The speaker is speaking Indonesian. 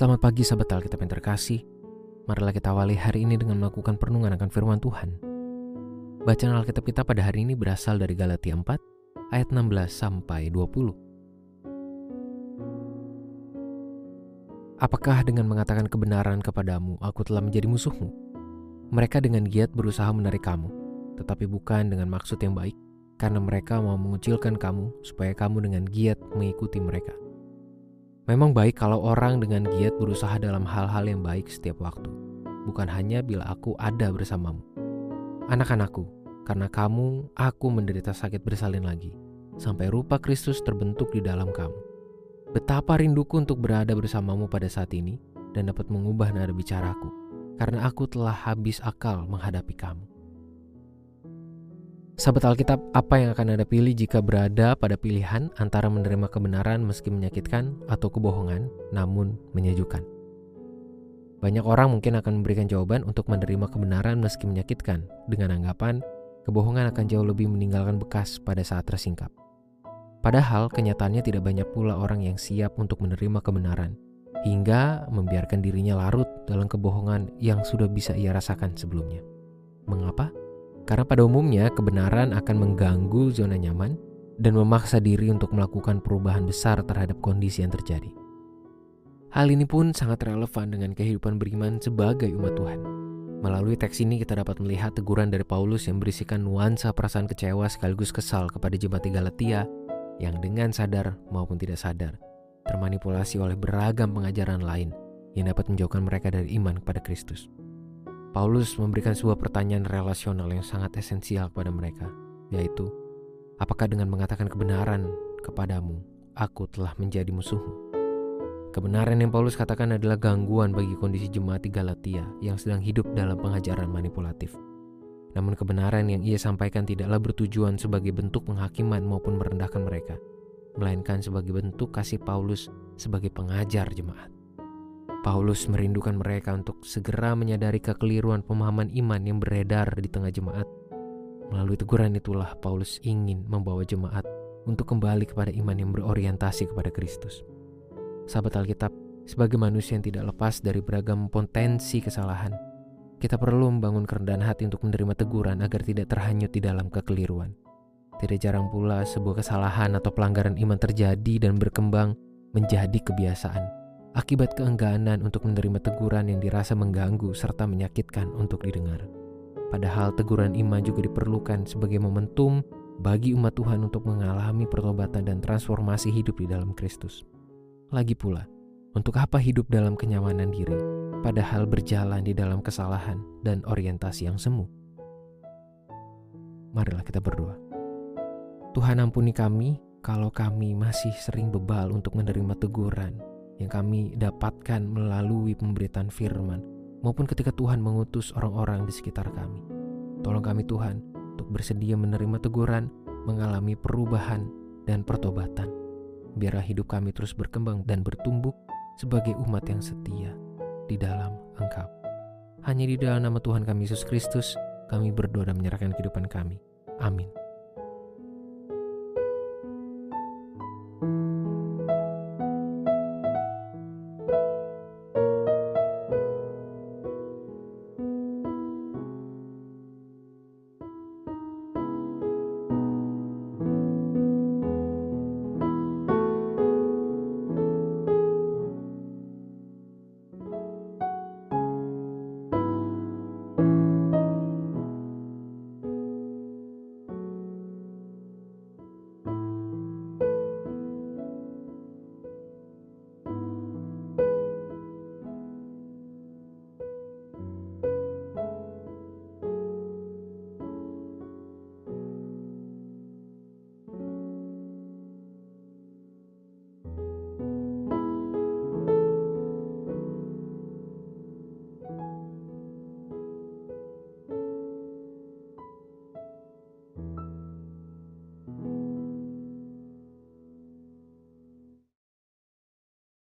Selamat pagi sahabat Alkitab yang terkasih. Marilah kita awali hari ini dengan melakukan perenungan akan firman Tuhan. Bacaan Alkitab kita pada hari ini berasal dari Galatia 4 ayat 16 sampai 20. Apakah dengan mengatakan kebenaran kepadamu aku telah menjadi musuhmu? Mereka dengan giat berusaha menarik kamu, tetapi bukan dengan maksud yang baik, karena mereka mau mengucilkan kamu supaya kamu dengan giat mengikuti mereka. Memang baik kalau orang dengan giat berusaha dalam hal-hal yang baik setiap waktu, bukan hanya bila aku ada bersamamu. Anak-anakku, karena kamu, aku menderita sakit bersalin lagi, sampai rupa Kristus terbentuk di dalam kamu. Betapa rinduku untuk berada bersamamu pada saat ini dan dapat mengubah nada bicaraku, karena aku telah habis akal menghadapi kamu. Sahabat Alkitab, apa yang akan Anda pilih jika berada pada pilihan antara menerima kebenaran meski menyakitkan atau kebohongan namun menyejukkan? Banyak orang mungkin akan memberikan jawaban untuk menerima kebenaran meski menyakitkan dengan anggapan kebohongan akan jauh lebih meninggalkan bekas pada saat tersingkap. Padahal kenyataannya tidak banyak pula orang yang siap untuk menerima kebenaran hingga membiarkan dirinya larut dalam kebohongan yang sudah bisa ia rasakan sebelumnya. Mengapa? Karena pada umumnya kebenaran akan mengganggu zona nyaman dan memaksa diri untuk melakukan perubahan besar terhadap kondisi yang terjadi. Hal ini pun sangat relevan dengan kehidupan beriman sebagai umat Tuhan. Melalui teks ini kita dapat melihat teguran dari Paulus yang berisikan nuansa perasaan kecewa sekaligus kesal kepada jemaat Galatia yang dengan sadar maupun tidak sadar termanipulasi oleh beragam pengajaran lain yang dapat menjauhkan mereka dari iman kepada Kristus. Paulus memberikan sebuah pertanyaan relasional yang sangat esensial kepada mereka, yaitu, apakah dengan mengatakan kebenaran kepadamu, aku telah menjadi musuhmu? Kebenaran yang Paulus katakan adalah gangguan bagi kondisi jemaat di Galatia yang sedang hidup dalam pengajaran manipulatif. Namun kebenaran yang ia sampaikan tidaklah bertujuan sebagai bentuk penghakiman maupun merendahkan mereka, melainkan sebagai bentuk kasih Paulus sebagai pengajar jemaat. Paulus merindukan mereka untuk segera menyadari kekeliruan pemahaman iman yang beredar di tengah jemaat. Melalui teguran itulah Paulus ingin membawa jemaat untuk kembali kepada iman yang berorientasi kepada Kristus. Sahabat Alkitab, sebagai manusia yang tidak lepas dari beragam potensi kesalahan, kita perlu membangun kerendahan hati untuk menerima teguran agar tidak terhanyut di dalam kekeliruan. Tidak jarang pula sebuah kesalahan atau pelanggaran iman terjadi dan berkembang menjadi kebiasaan akibat keengganan untuk menerima teguran yang dirasa mengganggu serta menyakitkan untuk didengar. Padahal teguran iman juga diperlukan sebagai momentum bagi umat Tuhan untuk mengalami pertobatan dan transformasi hidup di dalam Kristus. Lagi pula, untuk apa hidup dalam kenyamanan diri, padahal berjalan di dalam kesalahan dan orientasi yang semu? Marilah kita berdoa. Tuhan ampuni kami kalau kami masih sering bebal untuk menerima teguran yang kami dapatkan melalui pemberitaan firman maupun ketika Tuhan mengutus orang-orang di sekitar kami. Tolong kami Tuhan untuk bersedia menerima teguran, mengalami perubahan dan pertobatan. Biarlah hidup kami terus berkembang dan bertumbuh sebagai umat yang setia di dalam Engkau. Hanya di dalam nama Tuhan kami Yesus Kristus, kami berdoa dan menyerahkan kehidupan kami. Amin.